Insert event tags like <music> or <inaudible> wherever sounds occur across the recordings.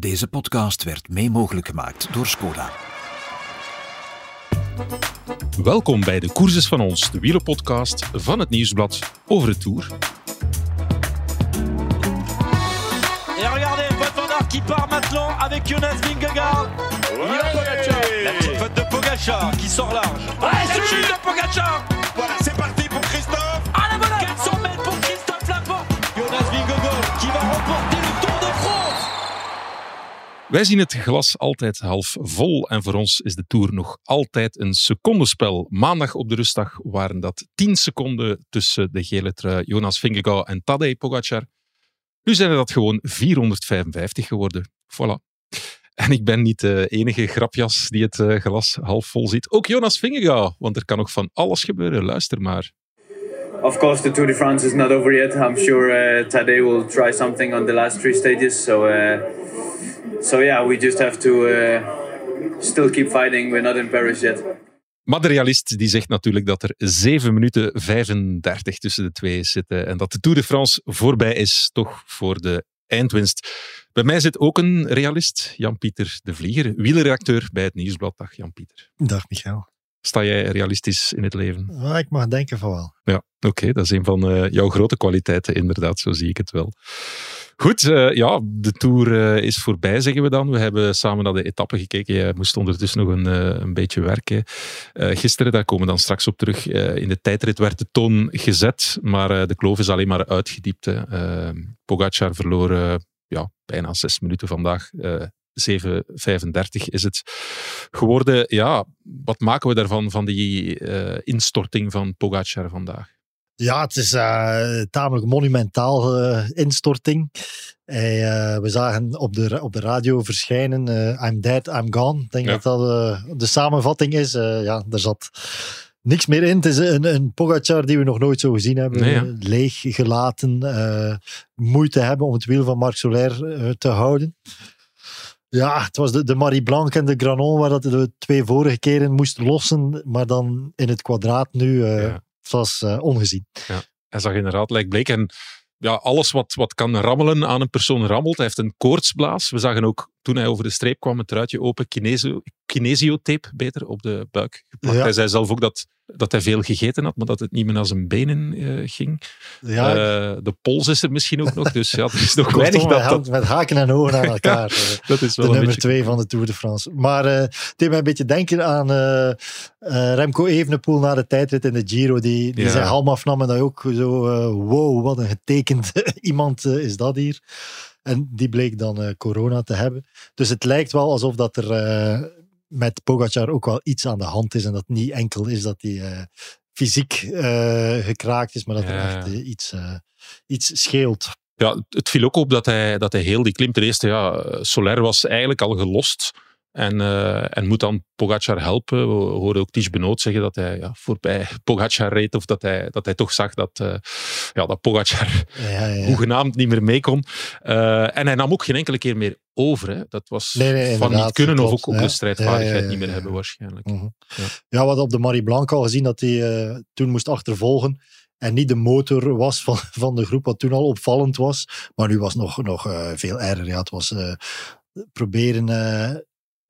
Deze podcast werd mee mogelijk gemaakt door Skoda. Welkom bij de Courses van ons, de wielerpodcast van het Nieuwsblad over de Tour. Et regardez, Wout van Aert qui part maintenant avec Jonas Vingegaard. A Pogacar. La petite faute de Pogacar qui sort large. Ouais, c'est de Pogacar. Voilà, c'est parti Wij zien het glas altijd half vol en voor ons is de Tour nog altijd een secondenspel. Maandag op de rustdag waren dat 10 seconden tussen de gele trui Jonas Vingegaard en Tadej Pogacar. Nu zijn er dat gewoon 455 geworden. Voilà. En ik ben niet de enige grapjas die het eh, glas half vol ziet. Ook Jonas Vingegaard, want er kan nog van alles gebeuren. Luister maar. Of course, the Tour de France is not over yet. I'm sure uh, Tadej will try something on the last three stages. So, uh, so yeah, we just have to uh, still keep fighting. We're not in Paris yet. Maar de realist die zegt natuurlijk dat er 7 minuten 35 tussen de twee zitten en dat de Tour de France voorbij is, toch voor de eindwinst. Bij mij zit ook een realist, Jan-Pieter de Vlieger, wielerredacteur bij het Nieuwsblad. Dag Jan-Pieter. Dag Michael. Sta jij realistisch in het leven? Ja, ik mag denken van wel. Ja, oké, dat is een van eh, jouw grote kwaliteiten, inderdaad, zo zie ik het wel. Goed, eh, ja, de Tour eh, is voorbij, zeggen we dan. We hebben samen naar de etappen gekeken. Jij moest ondertussen nog een, eh, een beetje werken. Gisteren, daar komen we dan straks op terug, in de tijdrit werd de toon gezet, maar de kloof is alleen maar uitgediept. Pogacar verloor ja, bijna zes minuten vandaag. Eh 7.35 is het geworden. Ja, wat maken we daarvan, van die instorting van Pogacar vandaag? Ja, het is eh tamelijk monumentaal eh, instorting. Eh, we zagen op de, op de radio verschijnen I'm dead, I'm gone. Ik denk Ja. dat dat de samenvatting is. Ja, er zat niks meer in. Het is een, een Pogacar die we nog nooit zo gezien hebben. Nee, ja. Leeg gelaten. eh, moeite hebben om het wiel van Marc Soler te houden. Ja, het was de, de Marie Blanc en de Granon waar dat de twee vorige keren moesten lossen. Maar dan in het kwadraat nu. Ja. Was eh, ongezien. Hij zag inderdaad lijkt bleek. En ja, alles wat, wat kan rammelen aan een persoon rammelt. Hij heeft een koortsblaas. We zagen ook toen hij over de streep kwam, het truitje open, kinesio, kinesiotape beter op de buik geplakt. Ja. Hij zei zelf ook dat, dat hij veel gegeten had, maar dat het niet meer naar zijn benen eh, ging. Ja, Eh, de pols is er misschien ook nog, dus ja, er is nog <laughs> weinig dat, dat, met haken en ogen aan <laughs> elkaar. eh, dat is de wel een nummer beetje... twee van de Tour de France. Maar het deed mij een beetje denken aan Remco Evenepoel na de tijdrit in de Giro, die, die Ja. zijn helm afnam en dat ook zo, wow, wat een getekend <laughs> iemand is dat hier. En die bleek dan corona te hebben. Dus het lijkt wel alsof dat er met Pogacar ook wel iets aan de hand is en dat niet enkel is dat hij eh, fysiek eh, gekraakt is, maar dat Ja, er echt iets, eh, iets scheelt. Ja, het viel ook op dat hij, dat hij heel die klim ten eerste, ja, Soler was eigenlijk al gelost en, eh, en moet dan Pogacar helpen. We hoorden ook Ties Benoot zeggen dat hij ja, voorbij Pogacar reed of dat hij, dat hij toch zag dat, eh, ja, dat Pogacar Ja, ja, hoegenaamd niet meer mee kon. Eh, en hij nam ook geen enkele keer meer over. Hè. Dat was Nee, nee, van niet kunnen of ook ook de strijdvaardigheid niet meer hebben waarschijnlijk. Mhm. Ja. Ja, wat op de Marie Blanc al gezien dat hij toen moest achtervolgen. En niet de motor was van, <laughs> van de groep, wat toen al opvallend was. Maar nu was het nog, nog veel erger. Ja, het was proberen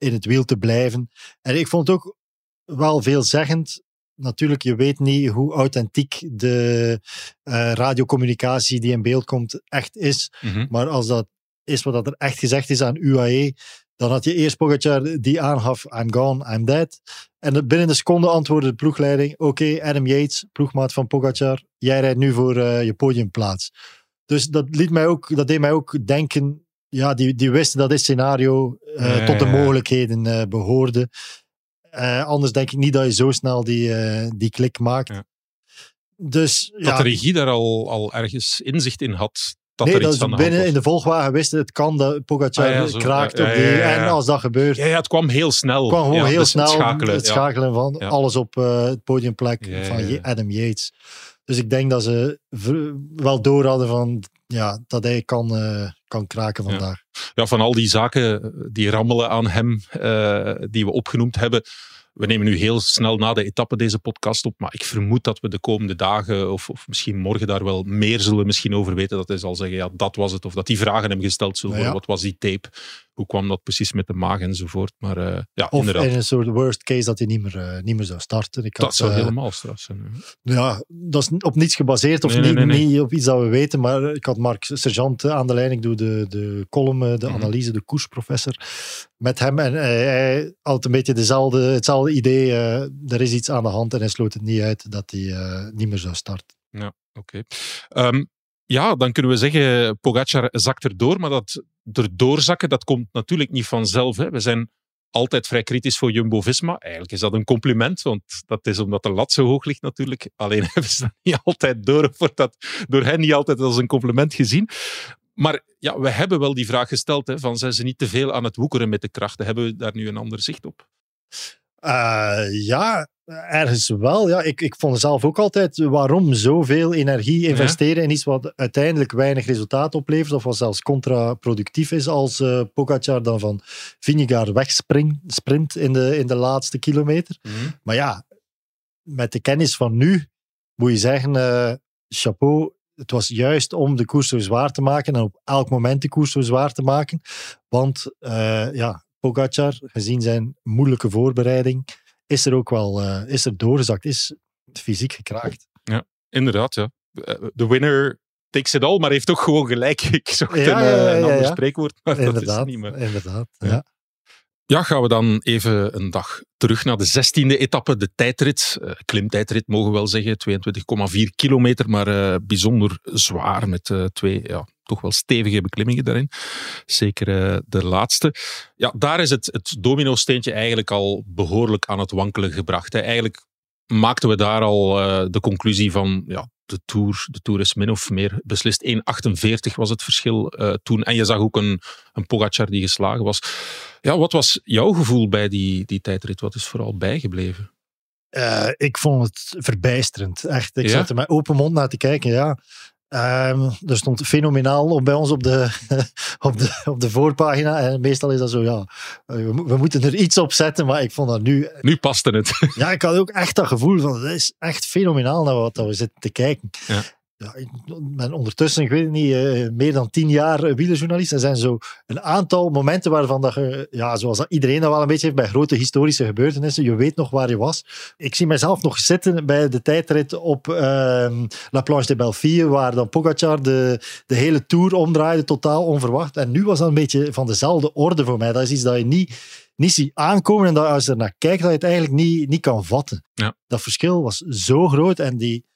in het wiel te blijven. En ik vond het ook wel veelzeggend. Natuurlijk, je weet niet hoe authentiek de eh, radiocommunicatie die in beeld komt echt is. Mhm. Maar als dat is wat dat er echt gezegd is aan UAE, dan had je eerst Pogacar die aangaf, I'm gone, I'm dead. En binnen de seconde antwoordde de ploegleiding, oké, Adam Yates, ploegmaat van Pogacar, jij rijdt nu voor eh, je podiumplaats. Dus dat, liet mij ook, dat deed mij ook denken, ja, die, die wisten dat dit scenario eh, Ja, tot de mogelijkheden eh, behoorde. Eh, anders denk ik niet dat je zo snel die, die klik maakt. Ja. Dus Dat ja, de regie daar al, al ergens inzicht in had. Dat nee, er dat iets aan binnen in de volgwagen wisten, het kan dat Pogacar Ah, zo. kraakt op die... En als dat gebeurt, Ja, het kwam heel snel. kwam gewoon heel dus snel Het schakelen. het schakelen van alles op het podiumplek van. Adam Yates. Dus ik denk dat ze wel door hadden van ja, dat hij kan, kan kraken vandaag. ja, van al die zaken eh, die rammelen aan hem, eh, die we opgenoemd hebben. We nemen nu heel snel na de etappe deze podcast op, maar ik vermoed dat we de komende dagen, of, of misschien morgen daar wel meer zullen misschien over weten. Dat hij zal zeggen, ja, dat was het. Of dat die vragen hem gesteld zullen Ja, worden. ja. Wat was die tape? Hoe kwam dat precies met de maag enzovoort. Maar uh, ja, of inderdaad. in een soort worst case dat hij niet meer, uh, niet meer zou starten. Ik dat had, zou uh, helemaal straf zijn. Ja, dat is op niets gebaseerd of Nee, niet, nee, nee. niet op iets dat we weten. Maar ik had Mark Sergeant aan de lijn. Ik doe de, de column, de Mhm. analyse, de koersprofessor met hem. En hij, had een beetje dezelfde, hetzelfde idee. eh, er is iets aan de hand en hij sloot het niet uit dat hij eh, niet meer zou starten. Oké. Ehm, ja, dan kunnen we zeggen, Pogacar zakt erdoor, maar dat erdoor zakken, dat komt natuurlijk niet vanzelf. Hè. We zijn altijd vrij kritisch voor Jumbo-Visma. Eigenlijk is dat een compliment, want dat is omdat de lat zo hoog ligt natuurlijk. Alleen <laughs> hebben ze dat niet altijd door, wordt dat door hen niet altijd als een compliment gezien. Maar ja, we hebben wel die vraag gesteld, hè, van zijn ze niet te veel aan het woekeren met de krachten? Hebben we daar nu een ander zicht op? Eh, ja, ergens wel. Ja, ik, ik vond zelf ook altijd waarom zoveel energie investeren in iets wat uiteindelijk weinig resultaat oplevert of wat zelfs contraproductief is als Pogacar dan van Vinegaard wegsprint sprint in de, in de laatste kilometer. Maar ja, met de kennis van nu moet je zeggen, eh, chapeau, het was juist om de koers zo zwaar te maken en op elk moment de koers zo zwaar te maken. Want ja, Pogacar, gezien zijn moeilijke voorbereiding, is er ook wel eh, is er doorgezakt, is fysiek gekraakt. Inderdaad, ja. Eh, De winner takes it all, maar heeft toch gewoon gelijk. <laughs> Ik zocht Ja, een, ja, ja, eh, een ja, ander ja. spreekwoord, maar dat is niet meer. inderdaad. Ja. Ja. Ja, gaan we dan even een dag terug naar de zestiende etappe, de tijdrit. Klimtijdrit mogen we wel zeggen, 22,4 kilometer, maar bijzonder zwaar met eh, twee ja, toch wel stevige beklimmingen daarin. Zeker eh, de laatste. Ja, daar is het, het domino-steentje eigenlijk al behoorlijk aan het wankelen gebracht. Hè. Eigenlijk maakten we daar al eh, de conclusie van ja, de Tour, de Tour is min of meer beslist. 1,48 was het verschil eh, toen. En je zag ook een, een Pogacar die geslagen was. Ja, wat was jouw gevoel bij die, die tijdrit? Wat is vooral bijgebleven? Ik vond het verbijsterend. Echt, ik Ja? zat er met open mond naar te kijken. Ja. Ehm, er stond fenomenaal op bij ons op de, <laughs> op, de, op de voorpagina. En meestal is dat zo, ja, eh, we, mo- we moeten er iets op zetten. Maar ik vond dat nu... Nu paste het. Ja, ik had ook echt dat gevoel van, het is echt fenomenaal naar wat dat we zitten te kijken. Ja. Ja, ik ben ondertussen, ik weet het niet, eh, meer dan tien jaar wielerjournalist. Er zijn zo een aantal momenten waarvan dat je, ja, zoals dat iedereen dat wel een beetje heeft bij grote historische gebeurtenissen, je weet nog waar je was. Ik zie mezelf nog zitten bij de tijdrit op ehm, La Planche de Belleville, waar dan Pogacar de, de hele Tour omdraaide, totaal onverwacht. En nu was dat een beetje van dezelfde orde voor mij. Dat is iets dat je niet, niet ziet aankomen en dat als je er naar kijkt, dat je het eigenlijk niet, niet kan vatten. Ja. Dat verschil was zo groot en die,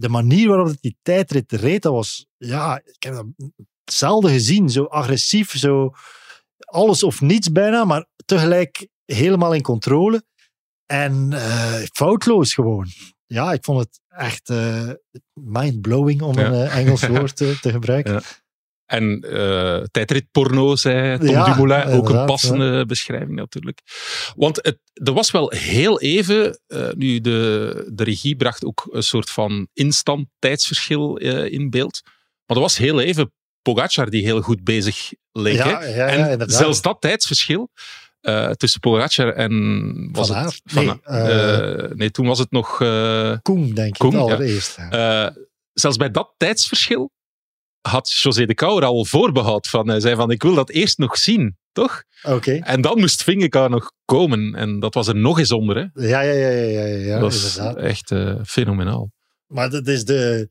de manier waarop het die tijdrit reed, dat was, ja, ik heb dat zelden gezien. Zo agressief, zo alles of niets bijna, maar tegelijk helemaal in controle. En eh, foutloos gewoon. Ja, ik vond het echt eh mind-blowing om Ja. een eh, Engels woord eh, te <laughs> gebruiken. Ja. En eh tijdritporno, zei Tom Ja, Dumoulin. Ook een passende beschrijving natuurlijk. Want het, er was wel heel even, eh, nu de, de regie bracht ook een soort van instant tijdsverschil eh, in beeld. Maar er was heel even Pogacar die heel goed bezig leek. Ja, ja, ja, en zelfs dat tijdsverschil tussen Pogacar en... Was Van het, Aert? Van Nee, nee, toen was het nog... Koen, denk ik, Koen, allereerst. Zelfs bij dat tijdsverschil had José de Kouwer al voorbehoud van. Hij zei van, ik wil dat eerst nog zien, toch? Oké. En dan moest Vingegaard nog komen. En dat was er nog eens onder. Hè? Ja, ja, ja, ja, ja, ja dat is echt eh, fenomenaal. Maar dat is de,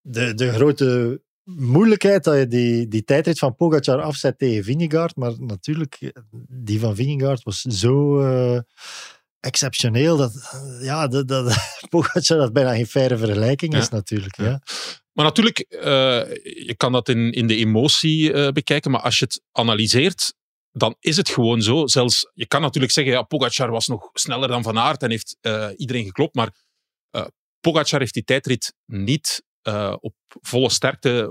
de, de grote moeilijkheid dat je die, die tijdrit van Pogacar afzet tegen Vingegaard. Maar natuurlijk, die van Vingegaard was zo eh, exceptioneel dat, eh, ja, dat, dat <laughs> Pogacar dat bijna geen faire vergelijking is Ja. natuurlijk. Ja. Ja. Maar natuurlijk, eh, je kan dat in, in de emotie eh, bekijken. Maar als je het analyseert, dan is het gewoon zo. Zelfs, je kan natuurlijk zeggen, ja, Pogacar was nog sneller dan Van Aert en heeft iedereen geklopt. Maar Pogacar heeft die tijdrit niet op volle sterkte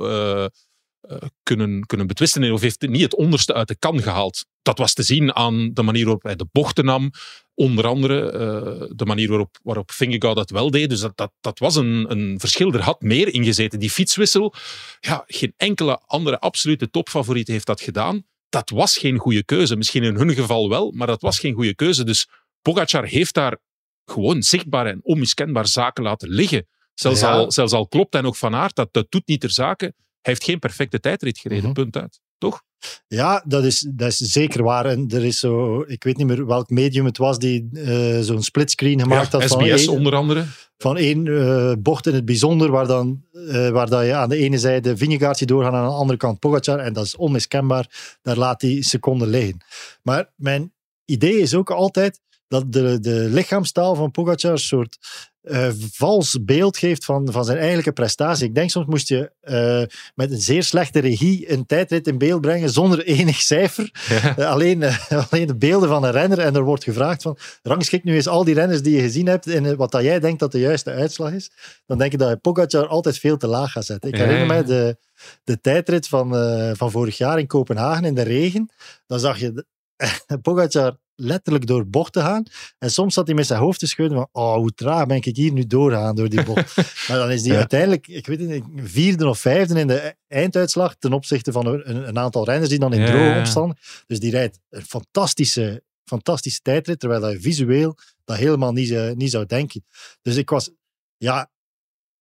kunnen, kunnen betwisten. Of heeft niet het onderste uit de kan gehaald. Dat was te zien aan de manier waarop hij de bochten nam. Onder andere eh, de manier waarop, waarop Vingegaard dat wel deed. Dus dat, dat, dat was een, een verschil. Er had meer in gezeten. Die fietswissel, ja, geen enkele andere absolute topfavoriet heeft dat gedaan. Dat was geen goede keuze. Misschien in hun geval wel, maar dat was geen goede keuze. Dus Pogacar heeft daar gewoon zichtbaar en onmiskenbaar zaken laten liggen. Zelfs, Ja. al, zelfs al klopt hij nog van aard, dat, dat doet niet ter zake. Hij heeft geen perfecte tijdrit gereden, Mhm. punt uit. toch? Ja, dat is, dat is zeker waar. En er is zo, ik weet niet meer welk medium het was die uh, zo'n splitscreen gemaakt ja, had. SBS van onder andere. Van één uh, bocht in het bijzonder, waar, dan, uh, waar dat je aan de ene zijde Vingegaard ziet doorgaan, aan de andere kant Pogacar. En dat is onmiskenbaar. Daar laat hij seconden liggen. Maar mijn idee is ook altijd dat de, de lichaamstaal van Pogacar een soort uh, vals beeld geeft van, van zijn eigenlijke prestatie. Ik denk soms moest je uh, met een zeer slechte regie een tijdrit in beeld brengen zonder enig cijfer. Ja. Uh, alleen, <laughs> alleen de beelden van een renner en er wordt gevraagd van rangschik nu eens al die renners die je gezien hebt in wat dat jij denkt dat de juiste uitslag is. Dan denk je dat je Pogacar altijd veel te laag gaat zetten. Ik ja. herinner mij de, de tijdrit van, van vorig jaar in Kopenhagen in de regen. Dan zag je <laughs> Pogacar letterlijk door bochten gaan. En soms zat hij met zijn hoofd te schudden van, oh, hoe traag ben ik hier nu doorgaan door die bocht. <laughs> maar dan is hij ja. uiteindelijk, ik weet niet, vierde of vijfde in de einduitslag ten opzichte van een, een aantal renners die dan in droge omstaan. Dus die rijdt een fantastische, fantastische tijdrit, terwijl hij visueel dat helemaal niet, uh, niet zou denken. Dus ik was, ja,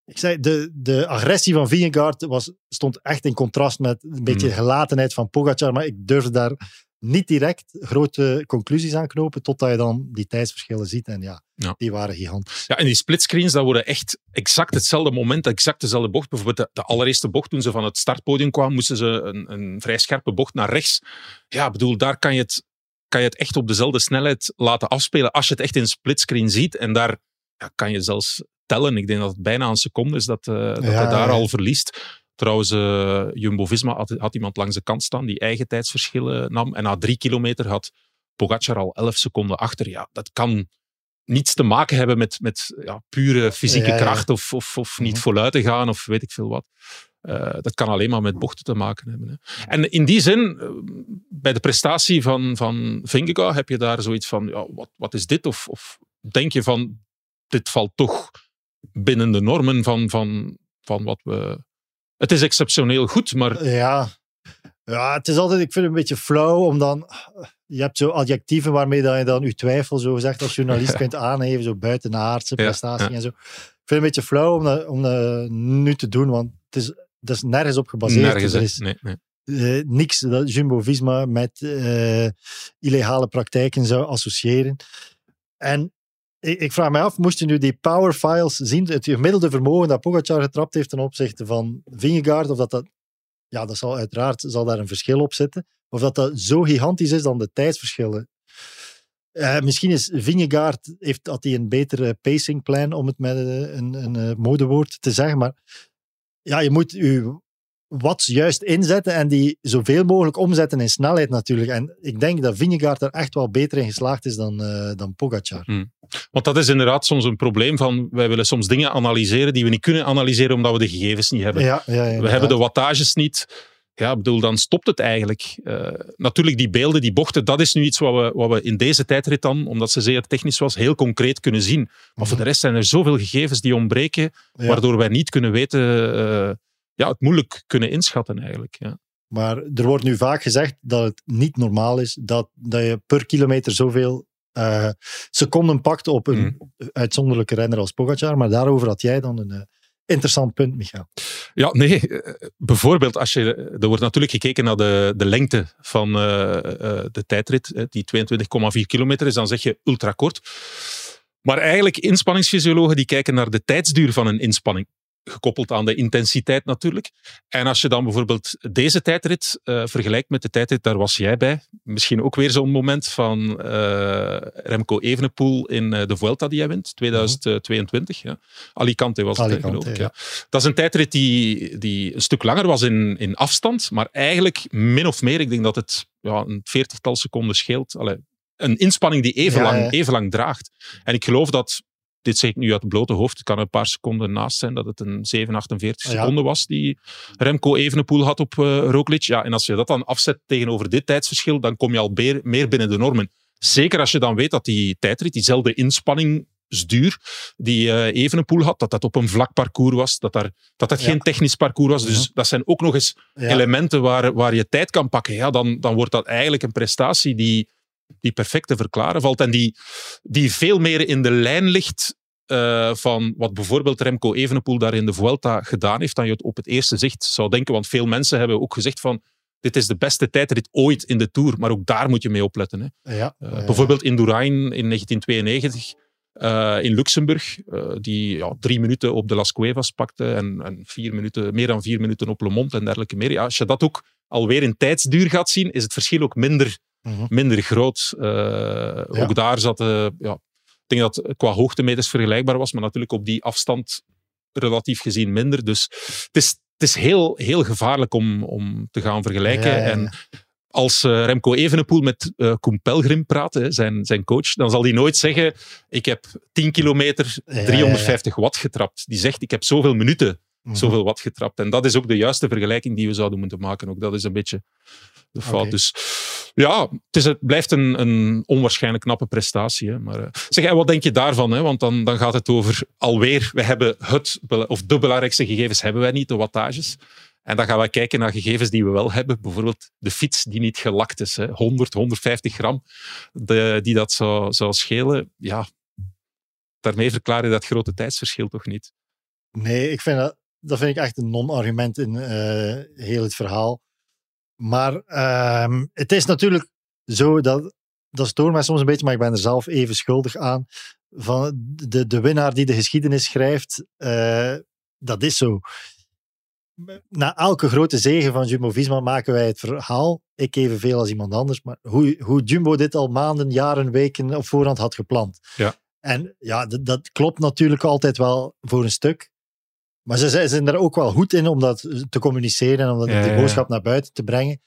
ik zei, de, de agressie van Vingegaard was, stond echt in contrast met een beetje Hmm. gelatenheid van Pogacar, maar ik durfde daar niet direct grote conclusies aan knopen, totdat je dan die tijdsverschillen ziet. En ja, Ja. die waren gigantisch. Ja, en die splitscreens, dat worden echt exact hetzelfde moment, exact dezelfde bocht. Bijvoorbeeld de, de allereerste bocht, toen ze van het startpodium kwamen, moesten ze een, een vrij scherpe bocht naar rechts. Ja, ik bedoel, daar kan je, het, kan je het echt op dezelfde snelheid laten afspelen als je het echt in splitscreen ziet. En daar ja, kan je zelfs tellen. Ik denk dat het bijna een seconde is dat, eh, dat Ja, hij daar ja. al verliest. Trouwens, eh, Jumbo-Visma had, had iemand langs de kant staan die eigen tijdsverschillen nam. En na drie kilometer had Pogacar al 11 seconden achter. Ja, dat kan niets te maken hebben met, met ja, pure fysieke Ja, ja. kracht of, of, of niet Mhm. voluit te gaan of weet ik veel wat. Eh, dat kan alleen maar met bochten te maken hebben. Hè. En in die zin, eh, bij de prestatie van, van Vingegaard heb je daar zoiets van, ja, wat, wat is dit? Of, of denk je van, dit valt toch binnen de normen van, van, van wat we... Het is exceptioneel goed, maar Ja. ja, het is altijd, ik vind het een beetje flauw, om dan, je hebt zo adjectieven waarmee dat je dan je twijfel, zo gezegd, als journalist <laughs> kunt aangeven, zo buitenaardse prestatie ja. en zo. Ik vind het een beetje flauw om dat, om dat nu te doen, want het is, dat is nergens op gebaseerd. nergens. er hè. is Nee, nee. eh, niks dat Jumbo-Visma met eh, illegale praktijken zou associëren. En ik, ik vraag me af, moest je nu die power files zien, het gemiddelde vermogen dat Pogacar getrapt heeft ten opzichte van Vingegaard, of dat dat, ja, dat zal uiteraard zal daar een verschil op zitten, of dat dat zo gigantisch is dan de tijdsverschillen. Eh, misschien is Vingegaard, heeft, had hij een betere pacingplan, om het met eh, een, een, eh, modewoord te zeggen, maar ja, je moet je watts juist inzetten en die zoveel mogelijk omzetten in snelheid natuurlijk. En ik denk dat Vingegaard er echt wel beter in geslaagd is dan, eh, dan Pogacar. Want dat is inderdaad soms een probleem van, wij willen soms dingen analyseren die we niet kunnen analyseren omdat we de gegevens niet hebben. Ja, ja, ja, we hebben de wattages niet. Ja, bedoel, dan stopt het eigenlijk. Eh, natuurlijk, die beelden, die bochten, dat is nu iets wat we, wat we in deze tijdrit dan, omdat ze zeer technisch was, heel concreet kunnen zien. Maar voor de rest zijn er zoveel gegevens die ontbreken, waardoor wij niet kunnen weten, eh, ja, het moeilijk kunnen inschatten eigenlijk. Ja. Maar er wordt nu vaak gezegd dat het niet normaal is dat, dat je per kilometer zoveel eh, seconden pakt op een Mhm. uitzonderlijke renner als Pogacar. Maar daarover had jij dan een eh, interessant punt, Michael. Ja, nee. eh, Bijvoorbeeld, als je, er wordt natuurlijk gekeken naar de, de lengte van de tijdrit, die 22,4 kilometer is, dan zeg je ultrakort. Maar eigenlijk, inspanningsfysiologen die kijken naar de tijdsduur van een inspanning. Gekoppeld aan de intensiteit natuurlijk. En als je dan bijvoorbeeld deze tijdrit eh, vergelijkt met de tijdrit, daar was jij bij. Misschien ook weer zo'n moment van eh, Remco Evenepoel in eh, de Vuelta die hij wint, 2022. Ja. Alicante was het, Alicante, geloof ik. ja. Ja. Dat is een tijdrit die, die een stuk langer was in, in afstand, maar eigenlijk min of meer, ik denk dat het ja, een veertigtal seconden scheelt. Allee, een inspanning die even, Ja, lang, even lang draagt. En ik geloof dat, dit zeg ik nu uit het blote hoofd, het kan een paar seconden naast zijn, dat het een 748 Ja. seconden was die Remco Evenepoel had op eh Roglic. Ja, en als je dat dan afzet tegenover dit tijdsverschil, dan kom je al meer, meer binnen de normen. Zeker als je dan weet dat die tijdrit, diezelfde inspanningsduur die eh Evenepoel had, dat dat op een vlak parcours was, dat daar, dat, dat Ja. geen technisch parcours was. Dus dat zijn ook nog eens elementen waar, waar je tijd kan pakken. Ja, dan, dan wordt dat eigenlijk een prestatie die, die perfect te verklaren valt en die, die veel meer in de lijn ligt eh, van wat bijvoorbeeld Remco Evenepoel daar in de Vuelta gedaan heeft, dan je het op het eerste zicht zou denken. Want veel mensen hebben ook gezegd van dit is de beste tijdrit ooit in de Tour, maar ook daar moet je mee opletten. Hè. Ja, Uh, ja. bijvoorbeeld Indurain in 1992 uh, in Luxemburg, die ja, drie minuten op de Las Cuevas pakte en, en vier minuten, meer dan vier minuten op Le Monde en dergelijke meer. Ja, als je dat ook alweer in tijdsduur gaat zien, is het verschil ook minder, Mhm. minder groot. Uh, Ja. Ook daar zat, ja, ik denk dat het qua hoogtemeters vergelijkbaar was, maar natuurlijk op die afstand relatief gezien minder. Dus het is, het is heel, heel gevaarlijk om, om te gaan vergelijken. Ja, ja, ja. En als uh, Remco Evenepoel met uh, Koen Pelgrim praat, hè, zijn, zijn coach, dan zal hij nooit zeggen ik heb 10 kilometer Ja, 350 watt getrapt. Die zegt ik heb zoveel minuten Mhm. zoveel watt getrapt. En dat is ook de juiste vergelijking die we zouden moeten maken. Ook dat is een beetje de fout. Dus ja, het, is, het blijft een, een onwaarschijnlijk knappe prestatie. Maar, uh, zeg, en wat denk je daarvan? Hè? Want dan, dan gaat het over alweer, we hebben het, of de belangrijkste gegevens hebben wij niet, de wattages. En dan gaan we kijken naar gegevens die we wel hebben. Bijvoorbeeld de fiets die niet gelakt is. Hè. 100, 150 gram de, die dat zou, zou schelen. Ja, daarmee verklaar je dat grote tijdsverschil toch niet. Nee, ik vind dat, dat vind ik echt een non-argument in uh, heel het verhaal. Maar uh, het is natuurlijk zo dat, dat stoort mij soms een beetje, maar ik ben er zelf even schuldig aan. Van de, de winnaar die de geschiedenis schrijft, uh, dat is zo. Na elke grote zege van Jumbo-Visma maken wij het verhaal, ik evenveel als iemand anders, maar hoe, hoe Jumbo dit al maanden, jaren, weken op voorhand had gepland. Ja. En ja, dat, dat klopt natuurlijk altijd wel voor een stuk. Maar ze zijn er ook wel goed in om dat te communiceren en om dat, Ja, die boodschap naar buiten te brengen.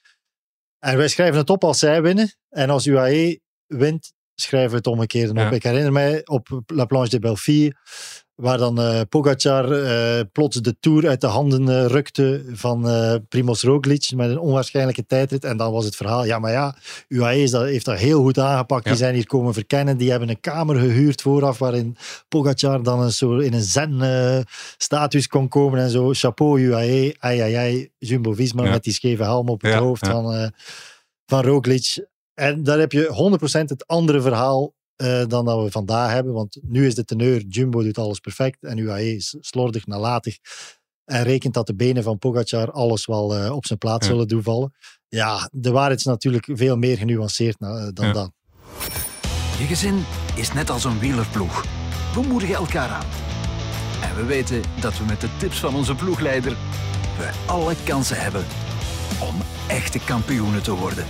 En wij schrijven het op als zij winnen. En als UAE wint, schrijven we het omgekeerd op. Ja. Ik herinner mij op La Planche de Belleville, waar dan uh, Pogacar uh, plots de Tour uit de handen uh, rukte van Primoz Roglic met een onwaarschijnlijke tijdrit. En dan was het verhaal, ja maar ja, UAE is dat, heeft dat heel goed aangepakt. Ja. Die zijn hier komen verkennen. Die hebben een kamer gehuurd vooraf, waarin Pogacar dan een zo in een zen-status kon komen en zo. Chapeau UAE, ai ai ai, Jumbo-Visma Ja. met die scheve helm op het hoofd van, van Roglic. En daar heb je 100% het andere verhaal uh, dan dat we vandaag hebben. Want nu is de teneur, Jumbo doet alles perfect en UAE is slordig, nalatig. En rekent dat de benen van Pogacar alles wel uh, op zijn plaats Ja. zullen doen vallen. Ja, de waarheid is natuurlijk veel meer genuanceerd na, dan Ja. dat. Je gezin is net als een wielerploeg. We moedigen elkaar aan. En we weten dat we met de tips van onze ploegleider we alle kansen hebben om echte kampioenen te worden.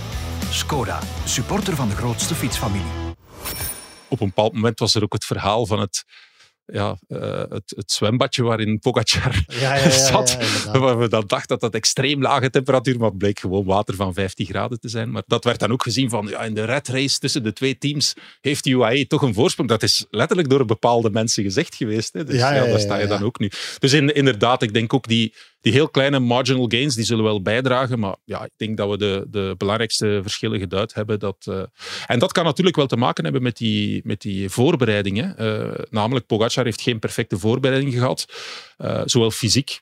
Skoda, supporter van de grootste fietsfamilie. Op een bepaald moment was er ook het verhaal van het, ja, uh, het, het zwembadje waarin Pogacar Ja, ja, ja, zat. waar we dan dachten dat dat extreem lage temperatuur, maar het bleek gewoon water van 15 graden te zijn. Maar dat werd dan ook gezien van, ja, in de red race tussen de twee teams heeft de UAE toch een voorsprong. Dat is letterlijk door bepaalde mensen gezegd geweest. Hè. Dus Ja, ja, ja, ja, daar sta je ja. dan ook nu. Dus in, inderdaad, ik denk ook die, die heel kleine marginal gains, die zullen wel bijdragen. Maar ja, ik denk dat we de, de belangrijkste verschillen geduid hebben. Dat, uh, en dat kan natuurlijk wel te maken hebben met die, met die voorbereidingen. Uh, namelijk, Pogacar heeft geen perfecte voorbereiding gehad. Uh, zowel fysiek,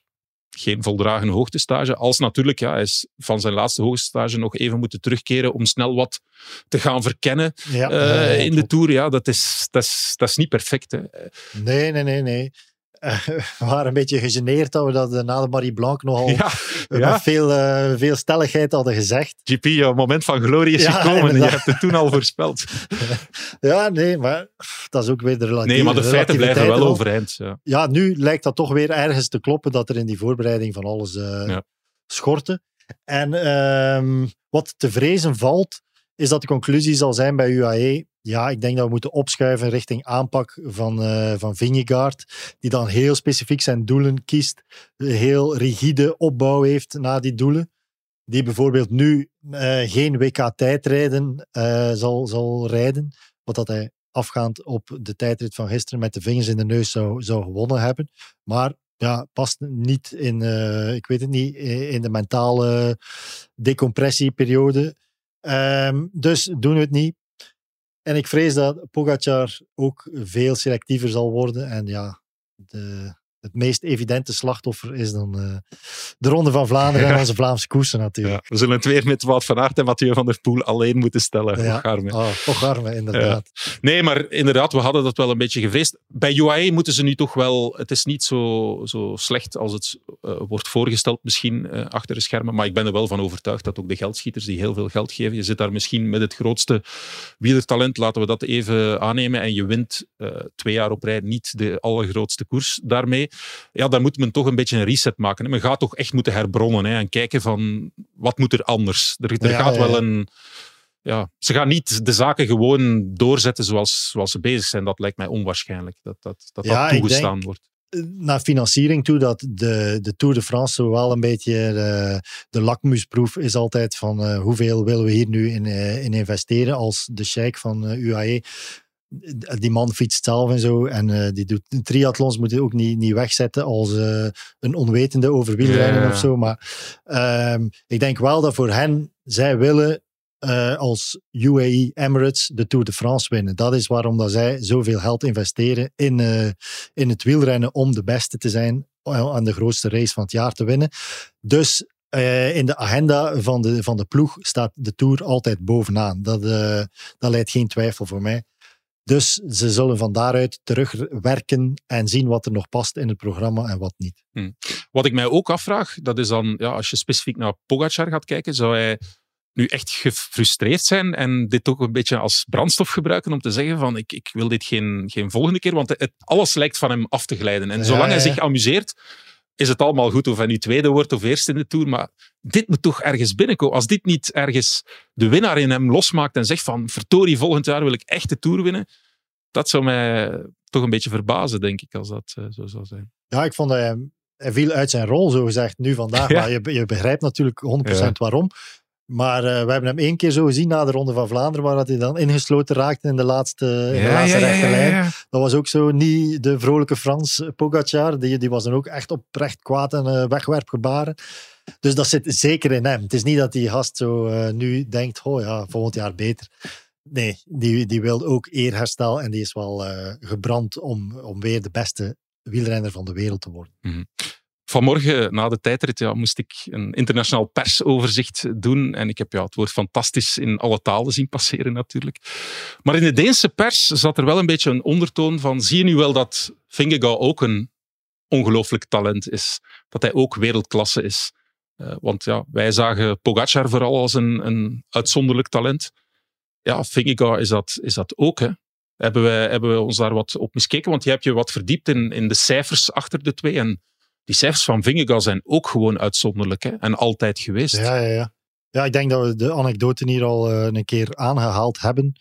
geen voldragen hoogtestage, als natuurlijk, ja, hij is van zijn laatste hoogtestage nog even moeten terugkeren om snel wat te gaan verkennen Ja, in de. Tour. Ja, dat is, dat is, dat is niet perfect. Hè. Nee, nee, nee, nee. We <laughs> waren een beetje gegeneerd dat we dat uh, na de Marie Blanc nogal <laughs> Ja, ja. veel, uh, veel stelligheid hadden gezegd. GP, jouw moment van glorie is gekomen. en Je hebt het toen al voorspeld. <laughs> Ja, nee, maar dat is ook weer de relatieve Nee, maar de feiten blijven wel overeind. Ja. Ja, nu lijkt dat toch weer ergens te kloppen dat er in die voorbereiding van alles schortte. En um, wat te vrezen valt, is dat de conclusie zal zijn bij UAE. Ja, ik denk dat we moeten opschuiven richting aanpak van, uh, van Vingegaard, die dan heel specifiek zijn doelen kiest, een heel rigide opbouw heeft naar die doelen. Die bijvoorbeeld nu uh, geen WK-tijdrijden zal, zal rijden, wat dat hij afgaand op de tijdrit van gisteren met de vingers in de neus zou, zou gewonnen hebben. Maar ja, past niet in, ik weet het niet, in de mentale decompressieperiode. Um, dus doen we het niet. En ik vrees dat Pogacar ook veel selectiever zal worden. En ja, de, het meest evidente slachtoffer is dan uh, de Ronde van Vlaanderen en <laughs> onze Vlaamse koersen natuurlijk. Ja, we zullen het weer met Wout van Aert en Mathieu van der Poel alleen moeten stellen. Ja. Ogarme. Oh, Ogarme, inderdaad. Nee, maar inderdaad, we hadden dat wel een beetje gevreesd. Bij UAE moeten ze nu toch wel... Het is niet zo, zo slecht als het uh, wordt voorgesteld misschien uh, achter de schermen, maar ik ben er wel van overtuigd dat ook de geldschieters die heel veel geld geven, je zit daar misschien met het grootste wielertalent, laten we dat even aannemen, en je wint twee jaar op rij niet de allergrootste koers daarmee ja, dan moet men toch een beetje een reset maken. Men gaat toch echt moeten herbronnen hè, en kijken van wat moet er anders. Er, er gaat wel een... Ja, ze gaan niet de zaken gewoon doorzetten zoals, zoals ze bezig zijn. Dat lijkt mij onwaarschijnlijk, dat dat, dat, dat toegestaan wordt eh, naar financiering toe, dat de, de Tour de France wel een beetje de, de lakmoesproef is altijd van uh, hoeveel willen we hier nu in, uh, in investeren als de sheik van uh, UAE die man fietst zelf en zo. En uh, die doet triathlons, moet je ook niet, niet wegzetten als uh, een onwetende over wielrennen of zo. Maar um, ik denk wel dat voor hen, zij willen uh, als UAE Emirates de Tour de France winnen. Dat is waarom dat zij zoveel geld investeren in, in het wielrennen om de beste te zijn aan de grootste race van het jaar te winnen. Dus in de agenda van de, van de ploeg staat de Tour altijd bovenaan. Dat, dat leidt geen twijfel voor mij. Dus ze zullen van daaruit terugwerken en zien wat er nog past in het programma en wat niet. Hm. Wat ik mij ook afvraag, dat is dan, ja, als je specifiek naar Pogacar gaat kijken, zou hij nu echt gefrustreerd zijn en dit ook een beetje als brandstof gebruiken om te zeggen van ik, ik wil dit geen, geen volgende keer, want het, alles lijkt van hem af te glijden. En zolang ja, ja. hij zich amuseert, is het allemaal goed of hij nu tweede wordt of eerste in de Tour. Maar dit moet toch ergens binnenkomen. Als dit niet ergens de winnaar in hem losmaakt en zegt van vertorie, volgend jaar wil ik echt de Tour winnen. Dat zou mij toch een beetje verbazen, denk ik, als dat uh, zo zou zijn. Ja, ik vond dat hij, hij viel uit zijn rol, zo gezegd, nu vandaag. Ja. Maar je, je begrijpt natuurlijk 100% ja. waarom. Maar uh, we hebben hem één keer zo gezien na de Ronde van Vlaanderen, waar hij dan ingesloten raakte in de laatste, in de ja, laatste ja, rechte lijn. Dat was ook zo niet de vrolijke Frans Pogacar. Die, die was dan ook echt oprecht kwaad en uh, wegwerpgebaren. Dus dat zit zeker in hem. Het is niet dat die gast zo uh, nu denkt, oh ja, volgend jaar beter. Nee, die, die wil ook eerherstel en die is wel gebrand om, om weer de beste wielrenner van de wereld te worden. Mm -hmm. Vanmorgen na de tijdrit ja, moest ik een internationaal persoverzicht doen. En ik heb ja, het woord fantastisch in alle talen zien passeren natuurlijk. Maar in de Deense pers zat er wel een beetje een ondertoon van zie je nu wel dat Vingegaard ook een ongelooflijk talent is. Dat hij ook wereldklasse is. Uh, want ja, wij zagen Pogacar vooral als een, een uitzonderlijk talent. Ja, Vingegaard is dat, is dat ook. Hè. Hebben, wij, hebben we ons daar wat op miskeken? Want je hebt je wat verdiept in, in de cijfers achter de twee. En die cijfers van Vingegaard zijn ook gewoon uitzonderlijk hè? en altijd geweest. Ja, ja, ja. ja, ik denk dat we de anekdote hier al uh, een keer aangehaald hebben.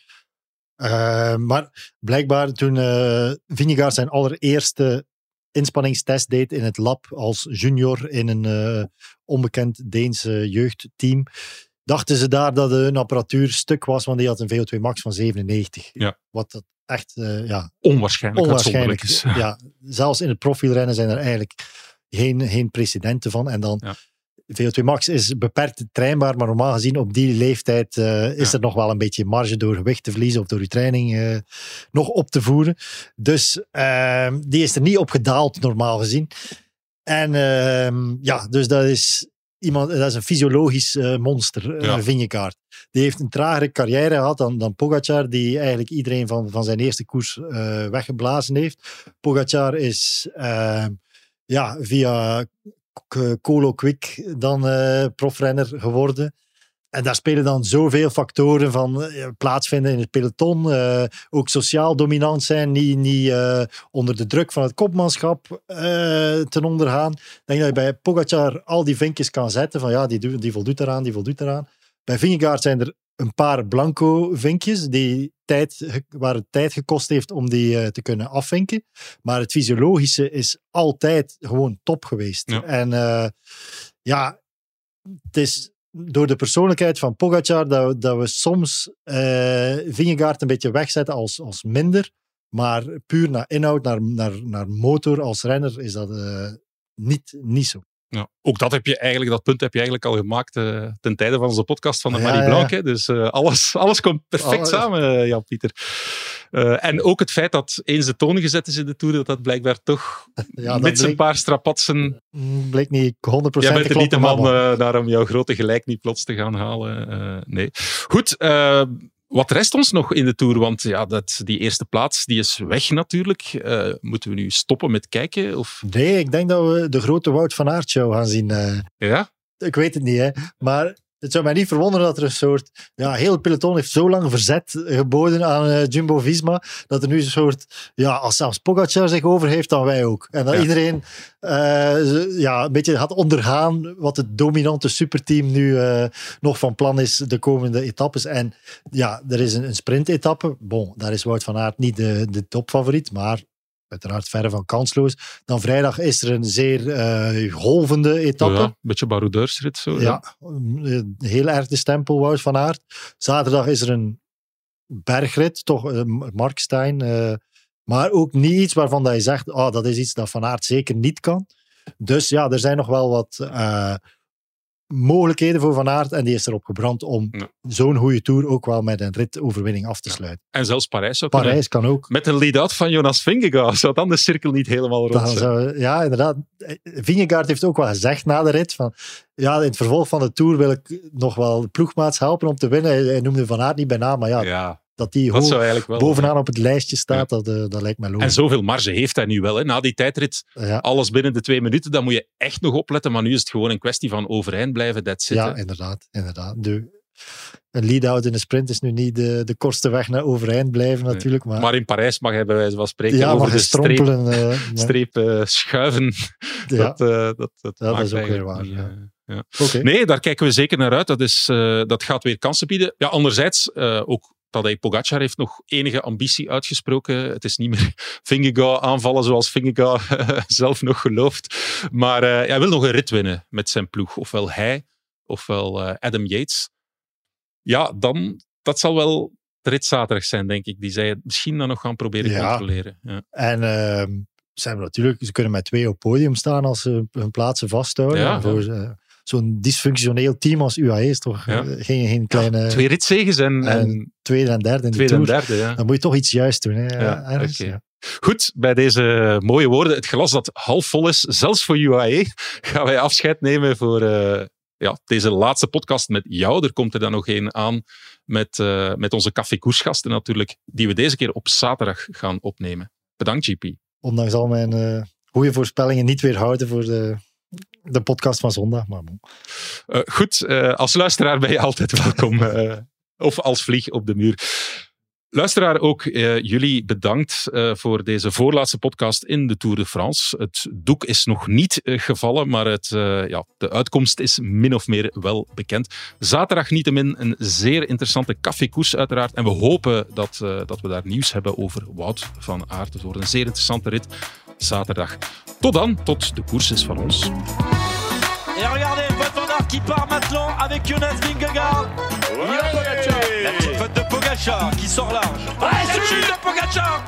Uh, maar blijkbaar toen uh, Vingegaard zijn allereerste inspanningstest deed in het lab als junior in een onbekend Deense jeugdteam, dachten ze daar dat hun apparatuur stuk was, want die had een VO2 max van 97. Ja. Wat dat echt ja, onwaarschijnlijk, onwaarschijnlijk is. Ja, zelfs in het profielrennen zijn er eigenlijk geen, geen precedenten van. En dan ja. VO2 max is beperkt trainbaar, maar normaal gezien op die leeftijd uh, is ja. er nog wel een beetje marge door gewicht te verliezen of door je training uh, nog op te voeren. Dus uh, die is er niet op gedaald, normaal gezien. En ehm, ja, dus dat is iemand, dat is een fysiologisch uh, monster, ja. Vingegaard. Die heeft een tragere carrière gehad dan, dan Pogacar, die eigenlijk iedereen van, van zijn eerste koers uh, weggeblazen heeft. Pogacar is uh, ja, via Colo Quick dan profrenner geworden. En daar spelen dan zoveel factoren van uh, plaatsvinden in het peloton. Uh, ook sociaal dominant zijn, niet, niet uh, onder de druk van het kopmanschap ten ondergaan. Ik denk dat je bij Pogacar al die vinkjes kan zetten van ja, die, die voldoet eraan, die voldoet eraan. Bij Vingegaard zijn er een paar blanco vinkjes die tijd, waar het tijd gekost heeft om die te kunnen afvinken. Maar het fysiologische is altijd gewoon top geweest. Ja. En ja, het is door de persoonlijkheid van Pogacar dat, dat we soms uh, Vingegaard een beetje wegzetten als, als minder. Maar puur naar inhoud, naar, naar, naar motor als renner is dat uh, niet, niet zo. Ja. Ook dat, heb je eigenlijk, dat punt heb je eigenlijk al gemaakt uh, ten tijde van onze podcast van de Ja, Marie ja. Blanc. hè. Dus eh, alles, alles komt perfect samen, Jan-Pieter. Eh, en ook het feit dat eens de toon gezet is in de Tour, dat dat blijkbaar toch <laughs> Ja, zijn bleek, paar strapatsen... mm, bleek niet 100% Jij bent er niet de man maar- eh, naar om jouw grote gelijk niet plots te gaan halen. eh, nee. Goed, wat rest ons nog in de Tour? Want ja, dat, die eerste plaats die is weg natuurlijk. Moeten we nu stoppen met kijken? Of... Nee, ik denk dat we de grote Wout van Aert show gaan zien. Ja? ik weet het niet, hè. maar het zou mij niet verwonderen dat er een soort... Ja, heel het peloton heeft zo lang verzet geboden aan eh, Jumbo-Visma, dat er nu een soort... Ja, als zelfs Pogacar zich over heeft, dan wij ook. En dat Ja. iedereen eh, ja, een beetje gaat ondergaan wat het dominante superteam nu eh, nog van plan is de komende etappes. En ja, er is een, een sprintetappe. Bon, daar is Wout van Aert niet de, de topfavoriet, maar uiteraard verre van kansloos. Dan vrijdag is er een zeer eh, golvende etappe. Ja, een beetje baroudeursrit. Zo, Ja, een heel erg de stempel Wout van Aert. Zaterdag is er een bergrit, toch eh, Markstein. eh, maar ook niet iets waarvan dat je zegt, oh, dat is iets dat Van Aert zeker niet kan. Dus ja, er zijn nog wel wat eh, mogelijkheden voor Van Aert. En die is erop gebrand om Ja. zo'n goede Tour ook wel met een ritoverwinning af te sluiten. En zelfs Parijs zou kunnen. Parijs kan ook. Met een lead-out van Jonas Vingegaard zou dan de cirkel niet helemaal rond zijn. zou, ja, inderdaad. Vingegaard heeft ook wel gezegd na de rit van ja, in het vervolg van de Tour wil ik nog wel ploegmaats helpen om te winnen. Hij, hij noemde Van Aert niet bij naam, maar ja, Ja, dat die dat hoog wel... bovenaan op het lijstje staat, dat, eh, dat lijkt mij En logisch. zoveel marge heeft hij nu wel. Hè. Na die tijdrit, Ja, alles binnen de twee minuten, dan moet je echt nog opletten. Maar nu is het gewoon een kwestie van overeind blijven, that's it. ja inderdaad. inderdaad. De, een lead-out in de sprint is nu niet de, de kortste weg naar overeind blijven natuurlijk. Maar, Maar in Parijs mag hij bij wijze van spreken ja, over de streep, strompelen. eh, <laughs> streep eh, schuiven. ja, Dat, dat, dat, dat is ook weer waar, ja. ja. Nee, daar kijken we zeker naar uit. Dat, is, dat gaat weer kansen bieden. Ja, anderzijds, ook Tadej Pogacar heeft nog enige ambitie uitgesproken. Het is niet meer <laughs> Vingegaard aanvallen zoals Vingegaard zelf nog gelooft. Maar eh, hij wil nog een rit winnen met zijn ploeg. Ofwel hij, ofwel eh, Adam Yates. Ja, dan, dat zal wel de rit zaterdag zijn, denk ik. Die zij het misschien dan nog gaan proberen Ja. controleren. Ja. En ehm, ze, hebben natuurlijk, ze kunnen met twee op podium staan als ze hun plaatsen vasthouden. Ja, voor eh, zo'n dysfunctioneel team als UAE is toch Ja. eh, geen, geen kleine Twee ritzegens en, en en tweede en derde in de tweede en derde. Ja. Dan moet je toch iets juist doen. Hè, Ja, ergens. oké. Ja. Goed, bij deze mooie woorden, het glas dat half vol is, zelfs voor UAE, gaan wij afscheid nemen voor eh, ja, deze laatste podcast met jou. Er komt er dan nog een aan met, eh, met onze koersgasten natuurlijk, die we deze keer op zaterdag gaan opnemen. Bedankt, GP. Ondanks al mijn eh, goede voorspellingen niet weer houden voor de, de podcast van zondag. Maar bon. Eh, goed, eh, als luisteraar ben je altijd welkom. eh, of als vlieg op de muur. Luisteraar, ook eh, jullie bedankt eh, voor deze voorlaatste podcast in de Tour de France. Het doek is nog niet eh, gevallen, maar het, ja, de uitkomst is min of meer wel bekend. Zaterdag niettemin een zeer interessante koers uiteraard. En we hopen dat, dat we daar nieuws hebben over Wout van Aert. Het wordt een zeer interessante rit zaterdag. Tot dan, tot de koers is van ons. Qui part maintenant avec Jonas Vingegaard. La petite faute de Pogacar qui sort large. Ah, c'est de Pogacar